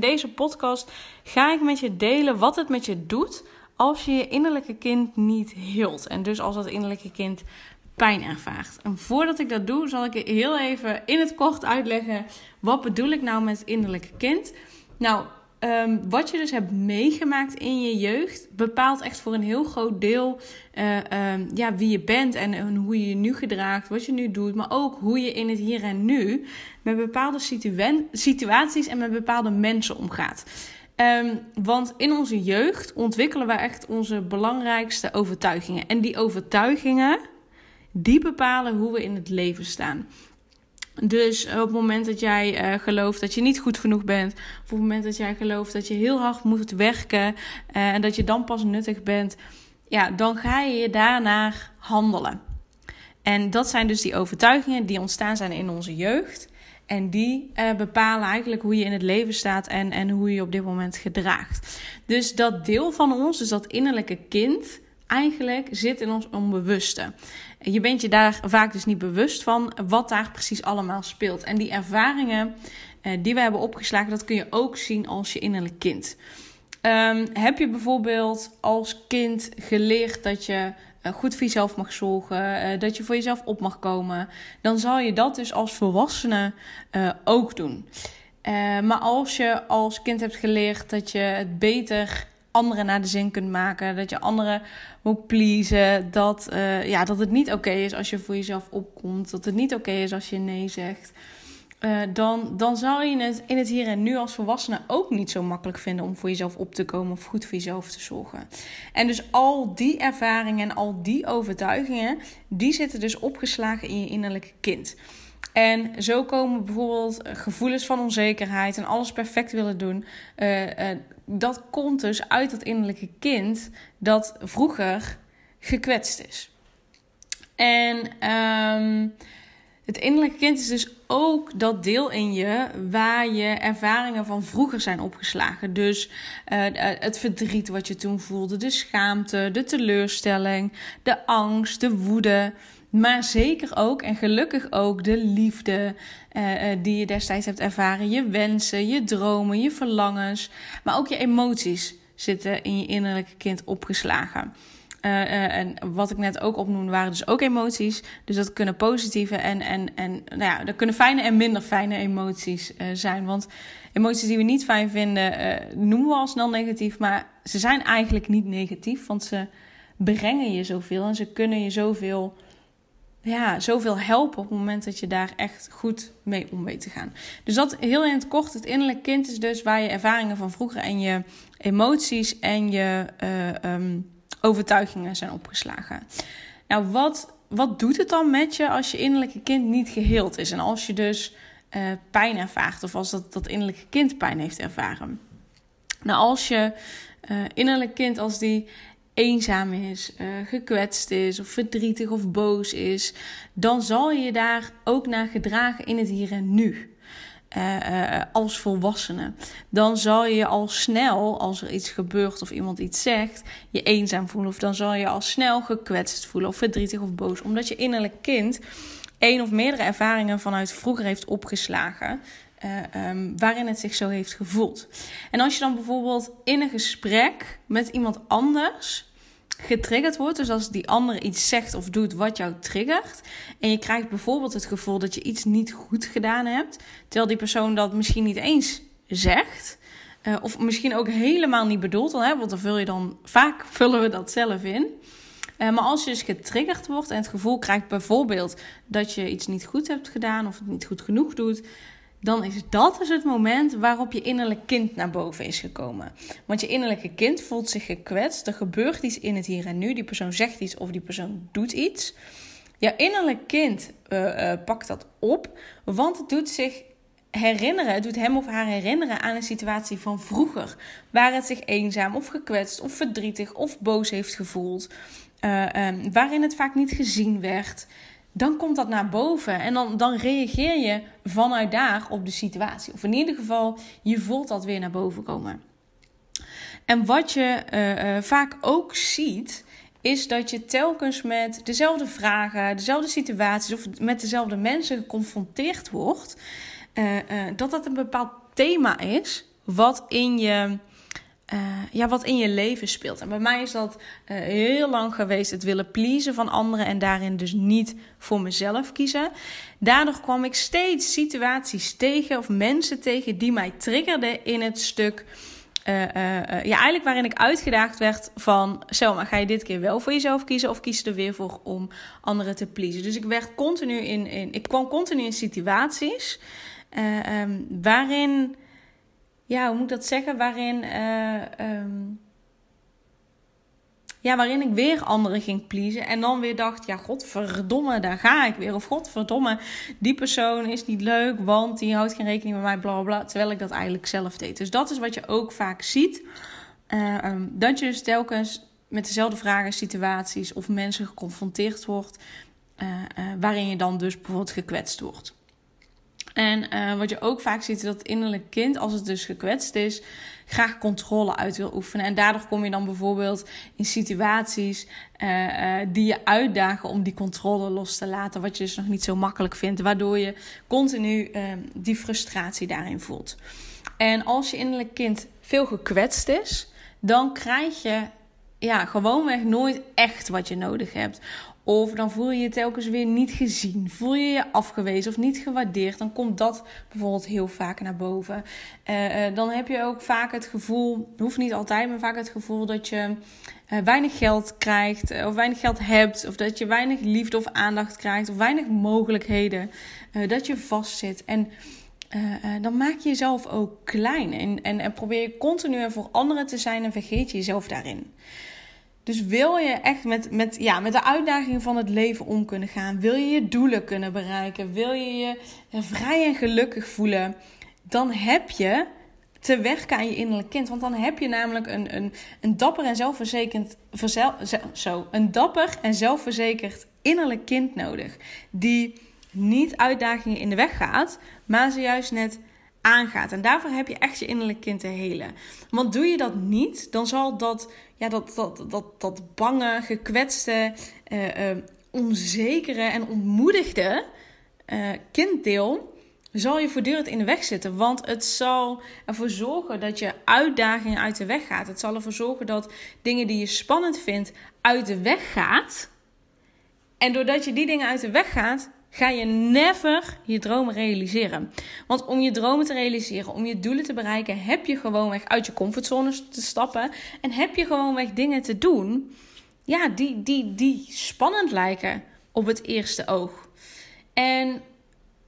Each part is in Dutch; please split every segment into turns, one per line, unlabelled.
In deze podcast ga ik met je delen wat het met je doet als je je innerlijke kind niet hield. En dus als dat innerlijke kind pijn ervaart. En voordat ik dat doe, zal ik heel even in het kort uitleggen wat bedoel ik nou met innerlijke kind. Nou, Ehm, wat je dus hebt meegemaakt in je jeugd bepaalt echt voor een heel groot deel uh, ja, wie je bent en, hoe je je nu gedraagt, wat je nu doet, maar ook hoe je in het hier en nu met bepaalde situaties en met bepaalde mensen omgaat. Um, want in onze jeugd ontwikkelen we echt onze belangrijkste overtuigingen. En die overtuigingen, die bepalen hoe we in het leven staan. Dus op het moment dat jij uh, gelooft dat je niet goed genoeg bent, op het moment dat jij gelooft dat je heel hard moet werken uh, en dat je dan pas nuttig bent, ja, dan ga je je daarnaar handelen. En dat zijn dus die overtuigingen die ontstaan zijn in onze jeugd. En die uh, bepalen eigenlijk hoe je in het leven staat en, en hoe je op dit moment gedraagt. Dus dat deel van ons, dus dat innerlijke kind, eigenlijk zit in ons onbewuste. Je bent je daar vaak dus niet bewust van wat daar precies allemaal speelt. En die ervaringen uh, die we hebben opgeslagen, dat kun je ook zien als je innerlijk kind. Um, heb je bijvoorbeeld als kind geleerd dat je uh, goed voor jezelf mag zorgen, uh, dat je voor jezelf op mag komen, dan zal je dat dus als volwassene ook doen. maar als je als kind hebt geleerd dat je het beter anderen naar de zin kunt maken. Dat je anderen moet pleasen. Dat, uh, ja, dat het niet oké is als je voor jezelf opkomt. Dat het niet oké is als je nee zegt. Uh, dan, dan zou je het in het hier en nu als volwassene ook niet zo makkelijk vinden om voor jezelf op te komen of goed voor jezelf te zorgen. En dus al die ervaringen en al die overtuigingen, die zitten dus opgeslagen in je innerlijke kind. En zo komen bijvoorbeeld gevoelens van onzekerheid en alles perfect willen doen. Uh, uh, dat komt dus uit dat innerlijke kind dat vroeger gekwetst is. En um, het innerlijke kind is dus ook dat deel in je waar je ervaringen van vroeger zijn opgeslagen. Dus het verdriet wat je toen voelde, de schaamte, de teleurstelling, de angst, de woede. Maar zeker ook en gelukkig ook de liefde uh, uh, die je destijds hebt ervaren. Je wensen, je dromen, je verlangens. Maar ook je emoties zitten in je innerlijke kind opgeslagen. Uh, en wat ik net ook opnoemde, waren dus ook emoties. Dus dat kunnen positieve en, en, en nou ja, dat kunnen fijne en minder fijne emoties zijn. Want emoties die we niet fijn vinden, noemen we al snel negatief. Maar ze zijn eigenlijk niet negatief, want ze brengen je zoveel en ze kunnen je zoveel ja, zoveel helpen op het moment dat je daar echt goed mee om weet te gaan. Dus dat heel in het kort, het innerlijk kind is dus waar je ervaringen van vroeger en je emoties en je uh, um, overtuigingen zijn opgeslagen. Nou, wat, wat doet het dan met je als je innerlijke kind niet geheeld is? En als je dus uh, pijn ervaart of als dat, dat innerlijke kind pijn heeft ervaren? Nou, als je uh, innerlijk kind, als die eenzaam is, uh, gekwetst is of verdrietig of boos is, dan zal je daar ook naar gedragen in het hier en nu. Uh, uh, als volwassene. Dan zal je al snel, als er iets gebeurt of iemand iets zegt, je eenzaam voelen. Of dan zal je al snel gekwetst voelen of verdrietig of boos. Omdat je innerlijk kind één of meerdere ervaringen vanuit vroeger heeft opgeslagen. Um, waarin het zich zo heeft gevoeld. En als je dan bijvoorbeeld in een gesprek met iemand anders getriggerd wordt. Dus als die ander iets zegt of doet wat jou triggert. En je krijgt bijvoorbeeld het gevoel dat je iets niet goed gedaan hebt. Terwijl die persoon dat misschien niet eens zegt. Uh, of misschien ook helemaal niet bedoelt. Hè, want dan vul je dan vaak vullen we dat zelf in. Uh, maar als je dus getriggerd wordt en het gevoel krijgt bijvoorbeeld dat je iets niet goed hebt gedaan of het niet goed genoeg doet, dan is dat dus het moment waarop je innerlijk kind naar boven is gekomen. Want je innerlijke kind voelt zich gekwetst. Er gebeurt iets in het hier en nu. Die persoon zegt iets of die persoon doet iets. Jouw innerlijk kind uh, uh, pakt dat op, want het doet zich herinneren, het doet hem of haar herinneren aan een situatie van vroeger. Waar het zich eenzaam of gekwetst of verdrietig of boos heeft gevoeld. Uh, um, waarin het vaak niet gezien werd. Dan komt dat naar boven en dan, dan reageer je vanuit daar op de situatie. Of in ieder geval, je voelt dat weer naar boven komen. En wat je uh, uh, vaak ook ziet, is dat je telkens met dezelfde vragen, dezelfde situaties of met dezelfde mensen geconfronteerd wordt. Uh, dat dat een bepaald thema is wat in je. Uh, ja, wat in je leven speelt. En bij mij is dat heel lang geweest het willen pleasen van anderen en daarin dus niet voor mezelf kiezen. Daardoor kwam ik steeds situaties tegen of mensen tegen die mij triggerden in het stuk uh, ja, eigenlijk waarin ik uitgedaagd werd van... Selma, ga je dit keer wel voor jezelf kiezen... of kies je er weer voor om anderen te pleasen? Dus ik werd continu in... in ik kwam continu in situaties... Um, waarin... Ja, hoe moet ik dat zeggen? Waarin... Um, ja, waarin ik weer anderen ging pleasen. En dan weer dacht, ja, godverdomme, daar ga ik weer. Of godverdomme, die persoon is niet leuk, want die houdt geen rekening met mij, bla bla. Terwijl ik dat eigenlijk zelf deed. Dus dat is wat je ook vaak ziet. Uh, um, dat je dus telkens met dezelfde vragen, situaties of mensen geconfronteerd wordt. Uh, waarin je dan dus bijvoorbeeld gekwetst wordt. En uh, wat je ook vaak ziet, is dat het innerlijk kind, als het dus gekwetst is, graag controle uit wil oefenen. En daardoor kom je dan bijvoorbeeld in situaties uh, uh, die je uitdagen om die controle los te laten, wat je dus nog niet zo makkelijk vindt, waardoor je continu die frustratie daarin voelt. En als je innerlijk kind veel gekwetst is, dan krijg je ja, gewoonweg nooit echt wat je nodig hebt. Of dan voel je je telkens weer niet gezien. Voel je je afgewezen of niet gewaardeerd. Dan komt dat bijvoorbeeld heel vaak naar boven. Uh, uh, dan heb je ook vaak het gevoel, hoeft niet altijd, maar vaak het gevoel dat je uh, weinig geld krijgt. Of weinig geld hebt. Of dat je weinig liefde of aandacht krijgt. Of weinig mogelijkheden. dat je vastzit. En dan maak je jezelf ook klein. En, en, en probeer je continu voor anderen te zijn en vergeet je jezelf daarin. Dus wil je echt met, met, ja, met de uitdagingen van het leven om kunnen gaan, wil je je doelen kunnen bereiken, wil je je vrij en gelukkig voelen, dan heb je te werken aan je innerlijk kind. Want dan heb je namelijk een, een, een dapper en zelfverzekerd, verzel, zo, een dapper en zelfverzekerd innerlijk kind nodig. Die niet uitdagingen in de weg gaat, maar ze juist net aangaat. En daarvoor heb je echt je innerlijk kind te helen. Want doe je dat niet, dan zal dat, ja, dat, dat, dat, dat bange, gekwetste, uh, onzekere en ontmoedigde uh, kinddeel zal je voortdurend in de weg zitten. Want het zal ervoor zorgen dat je uitdagingen uit de weg gaat. Het zal ervoor zorgen dat dingen die je spannend vindt uit de weg gaat. En doordat je die dingen uit de weg gaat, ga je never je dromen realiseren. Want om je dromen te realiseren, om je doelen te bereiken, heb je gewoonweg uit je comfortzone te stappen. En heb je gewoonweg dingen te doen ja, die, die, die spannend lijken op het eerste oog. En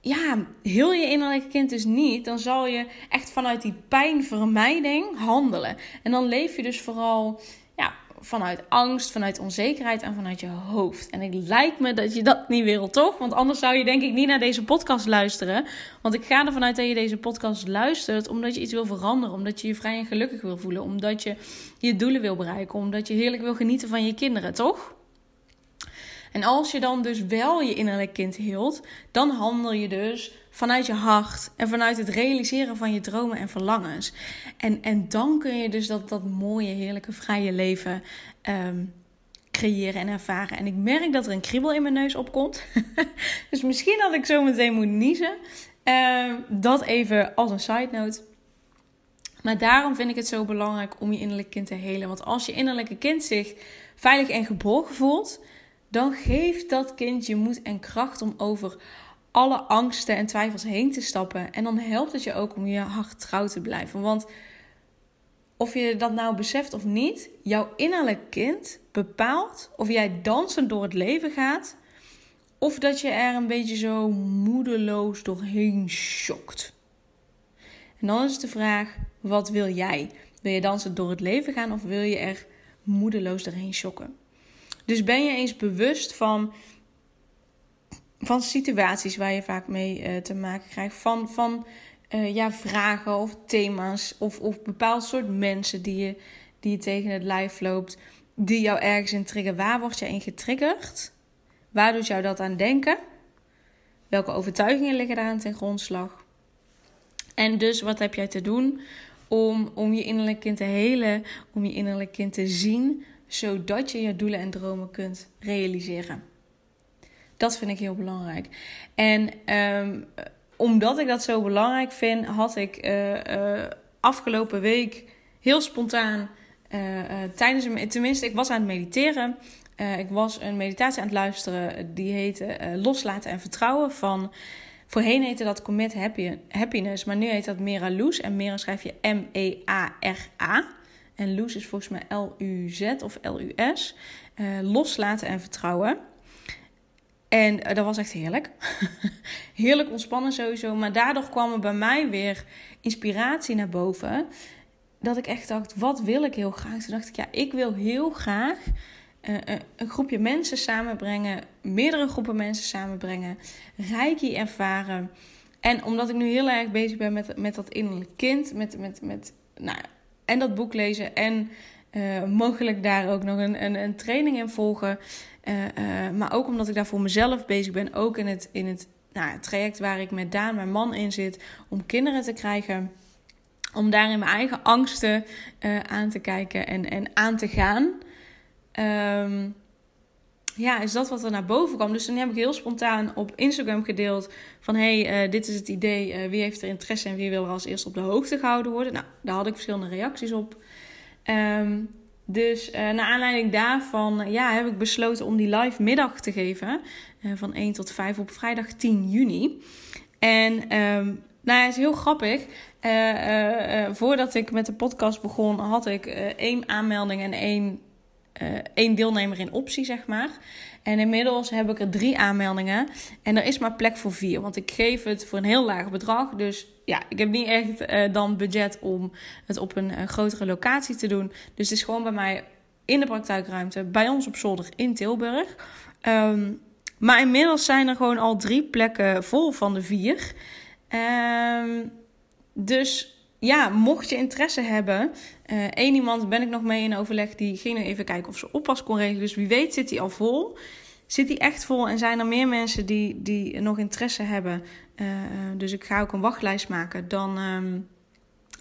ja, heel je innerlijke kind dus niet, dan zal je echt vanuit die pijnvermijding handelen. En dan leef je dus vooral vanuit angst, vanuit onzekerheid en vanuit je hoofd. En het lijkt me dat je dat niet wil, toch? Want anders zou je denk ik niet naar deze podcast luisteren. Want ik ga ervan uit dat je deze podcast luistert omdat je iets wil veranderen. Omdat je je vrij en gelukkig wil voelen. Omdat je je doelen wil bereiken. Omdat je heerlijk wil genieten van je kinderen, toch? En als je dan dus wel je innerlijk kind hield, dan handel je dus vanuit je hart en vanuit het realiseren van je dromen en verlangens. En, en dan kun je dus dat, dat mooie, heerlijke, vrije leven um, creëren en ervaren. En ik merk dat er een kriebel in mijn neus opkomt. dus misschien dat ik zo meteen moet niezen. Uh, dat even als een side note. Maar daarom vind ik het zo belangrijk om je innerlijke kind te helen. Want als je innerlijke kind zich veilig en geborgen voelt, dan geeft dat kind je moed en kracht om over alle angsten en twijfels heen te stappen. En dan helpt het je ook om je hart trouw te blijven. Want of je dat nou beseft of niet, jouw innerlijk kind bepaalt of jij dansend door het leven gaat. Of dat je er een beetje zo moedeloos doorheen schokt. En dan is de vraag: wat wil jij? Wil je dansen door het leven gaan of wil je er moedeloos doorheen schokken? Dus ben je eens bewust van, van situaties waar je vaak mee uh, te maken krijgt. Van, van ja, vragen of thema's of, of bepaald soort mensen die je, die je tegen het lijf loopt, die jou ergens in triggeren. Waar word je in getriggerd? Waar doet jou dat aan denken? Welke overtuigingen liggen daar aan ten grondslag? En dus wat heb jij te doen om, om je innerlijk kind te helen, om je innerlijk kind te zien, zodat je je doelen en dromen kunt realiseren? Dat vind ik heel belangrijk. En ehm, omdat ik dat zo belangrijk vind, had ik uh, uh, afgelopen week heel spontaan uh, tijdens een, tenminste, ik was aan het mediteren. ik was een meditatie aan het luisteren. Die heette Loslaten en Vertrouwen van. Voorheen heette dat Commit Happy, Happiness, maar nu heet dat Mera Loes. En Mera schrijf je M-E-A-R-A. En Loes is volgens mij L-U-Z of L-U-S. loslaten en vertrouwen. En uh, dat was echt heerlijk. heerlijk ontspannen sowieso. Maar daardoor kwam er bij mij weer inspiratie naar boven. Dat ik echt dacht, wat wil ik heel graag? Toen dacht ik, ja, ik wil heel graag uh, een groepje mensen samenbrengen. Meerdere groepen mensen samenbrengen. Reiki ervaren. En omdat ik nu heel erg bezig ben met, met dat innerlijk kind. Met, met, met, nou, en dat boek lezen. En uh, mogelijk daar ook nog een, een, een training in volgen. Uh, uh, maar ook omdat ik daar voor mezelf bezig ben. Ook in het, in het nou, traject waar ik met Daan, mijn man, in zit. Om kinderen te krijgen. Om daarin mijn eigen angsten aan te kijken en, en aan te gaan. Um, ja, is dat wat er naar boven kwam. Dus toen heb ik heel spontaan op Instagram gedeeld van... hey, dit is het idee, wie heeft er interesse en wie wil er als eerste op de hoogte gehouden worden. Nou, daar had ik verschillende reacties op. Um, dus uh, naar aanleiding daarvan ja, heb ik besloten om die live middag te geven. Uh, van 1 tot 5 op vrijdag 10 juni. En um, nou ja, het is heel grappig. Voordat ik met de podcast begon, had ik één aanmelding en één, één deelnemer in optie, zeg maar. En inmiddels heb ik er drie aanmeldingen. En er is maar plek voor vier. Want ik geef het voor een heel laag bedrag. Dus ja, ik heb niet echt uh, dan budget om het op een, grotere locatie te doen. Dus het is gewoon bij mij in de praktijkruimte. Bij ons op zolder in Tilburg. Um, maar inmiddels zijn er gewoon al drie plekken vol van de vier. Um, dus ja, mocht je interesse hebben. Uh, één iemand ben ik nog mee in overleg. Die ging nu even kijken of ze oppas kon regelen. Dus wie weet zit hij al vol. Zit hij echt vol en zijn er meer mensen die, die nog interesse hebben. Uh, dus ik ga ook een wachtlijst maken. Dan, um,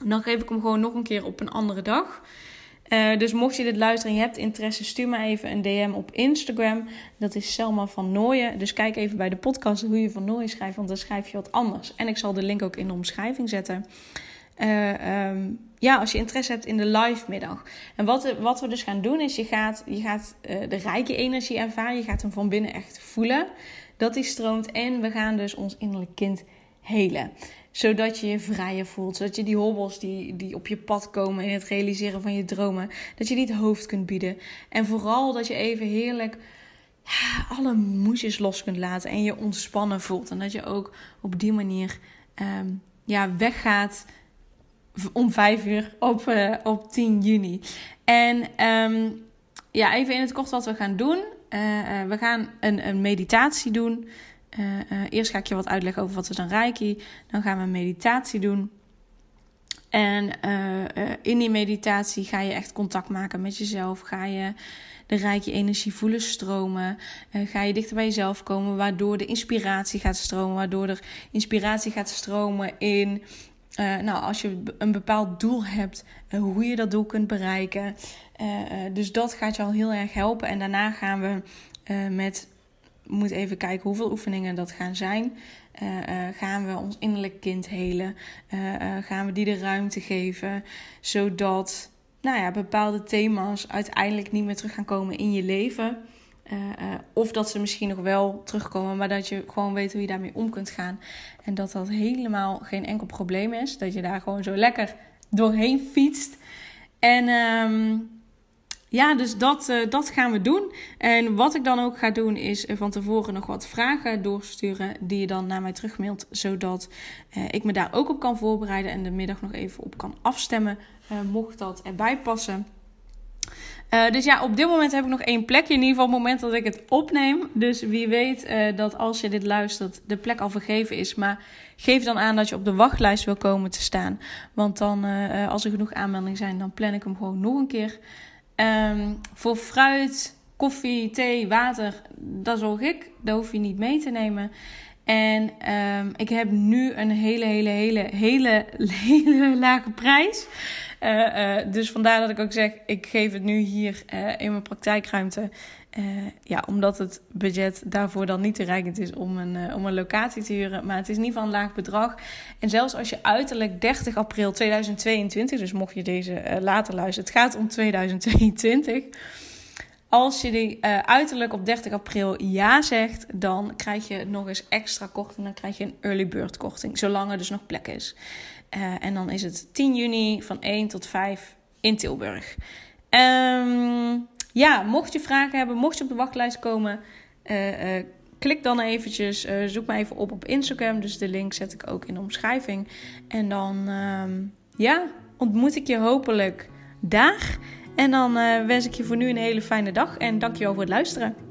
dan geef ik hem gewoon nog een keer op een andere dag. Dus mocht je dit luisteren en je hebt interesse, stuur me even een DM op Instagram. Dat is Selma van Nooyen. Dus kijk even bij de podcast hoe je van Nooyen schrijft, want dan schrijf je wat anders. En ik zal de link ook in de omschrijving zetten. Uh, um, ja, als je interesse hebt in de live middag. En wat, wat we dus gaan doen is, je gaat, je gaat uh, de rijke energie ervaren. Je gaat hem van binnen echt voelen. Dat die stroomt. En we gaan dus ons innerlijk kind helen. Zodat je je vrijer voelt. Zodat je die hobbels die, die op je pad komen in het realiseren van je dromen. Dat je die het hoofd kunt bieden. En vooral dat je even heerlijk ja, alle moesjes los kunt laten. En je ontspannen voelt. En dat je ook op die manier um, ja, weggaat om vijf uur op, uh, op 10 juni. En um, ja, even in het kort wat we gaan doen. Uh, uh, we gaan een, een meditatie doen. eerst ga ik je wat uitleggen over wat is dan Reiki. Dan gaan we een meditatie doen. En in die meditatie ga je echt contact maken met jezelf. Ga je de rijke energie voelen stromen. ga je dichter bij jezelf komen, waardoor de inspiratie gaat stromen. Waardoor er inspiratie gaat stromen in uh, nou, als je een bepaald doel hebt, uh, hoe je dat doel kunt bereiken. Uh, dus dat gaat je al heel erg helpen. En daarna gaan we met, moet even kijken hoeveel oefeningen dat gaan zijn. gaan we ons innerlijk kind helen? gaan we die de ruimte geven, zodat nou ja, bepaalde thema's uiteindelijk niet meer terug gaan komen in je leven. Uh, uh, of dat ze misschien nog wel terugkomen, maar dat je gewoon weet hoe je daarmee om kunt gaan. En dat dat helemaal geen enkel probleem is. Dat je daar gewoon zo lekker doorheen fietst. En um, ja, dus dat, uh, dat gaan we doen. En wat ik dan ook ga doen, is van tevoren nog wat vragen doorsturen. Die je dan naar mij terugmailt. Zodat ik me daar ook op kan voorbereiden. En de middag nog even op kan afstemmen. mocht dat erbij passen. Uh, dus ja, op dit moment heb ik nog één plekje. In ieder geval op het moment dat ik het opneem. Dus wie weet uh, dat als je dit luistert, de plek al vergeven is. Maar geef dan aan dat je op de wachtlijst wil komen te staan. Want dan, uh, als er genoeg aanmeldingen zijn, dan plan ik hem gewoon nog een keer. Um, voor fruit, koffie, thee, water, dat zorg ik. Dat hoef je niet mee te nemen. En um, ik heb nu een hele, hele, hele, hele, hele lage prijs. Uh, uh, dus vandaar dat ik ook zeg, ik geef het nu hier uh, in mijn praktijkruimte. ja, omdat het budget daarvoor dan niet te reikend is om een, om een locatie te huren. Maar het is in ieder geval een laag bedrag. En zelfs als je uiterlijk 30 april 2022, dus mocht je deze later luisteren, het gaat om 2022. Als je die uh, uiterlijk op 30 april ja zegt, dan krijg je nog eens extra korting. Dan krijg je een early bird korting, zolang er dus nog plek is. Uh, en dan is het 10 juni van 1 tot 5 in Tilburg. Um, ja, mocht je vragen hebben, mocht je op de wachtlijst komen, uh, klik dan eventjes, zoek me even op op Instagram. Dus de link zet ik ook in de omschrijving. En dan, um, ja, ontmoet ik je hopelijk daar. En dan uh, wens ik je voor nu een hele fijne dag en dankjewel voor het luisteren.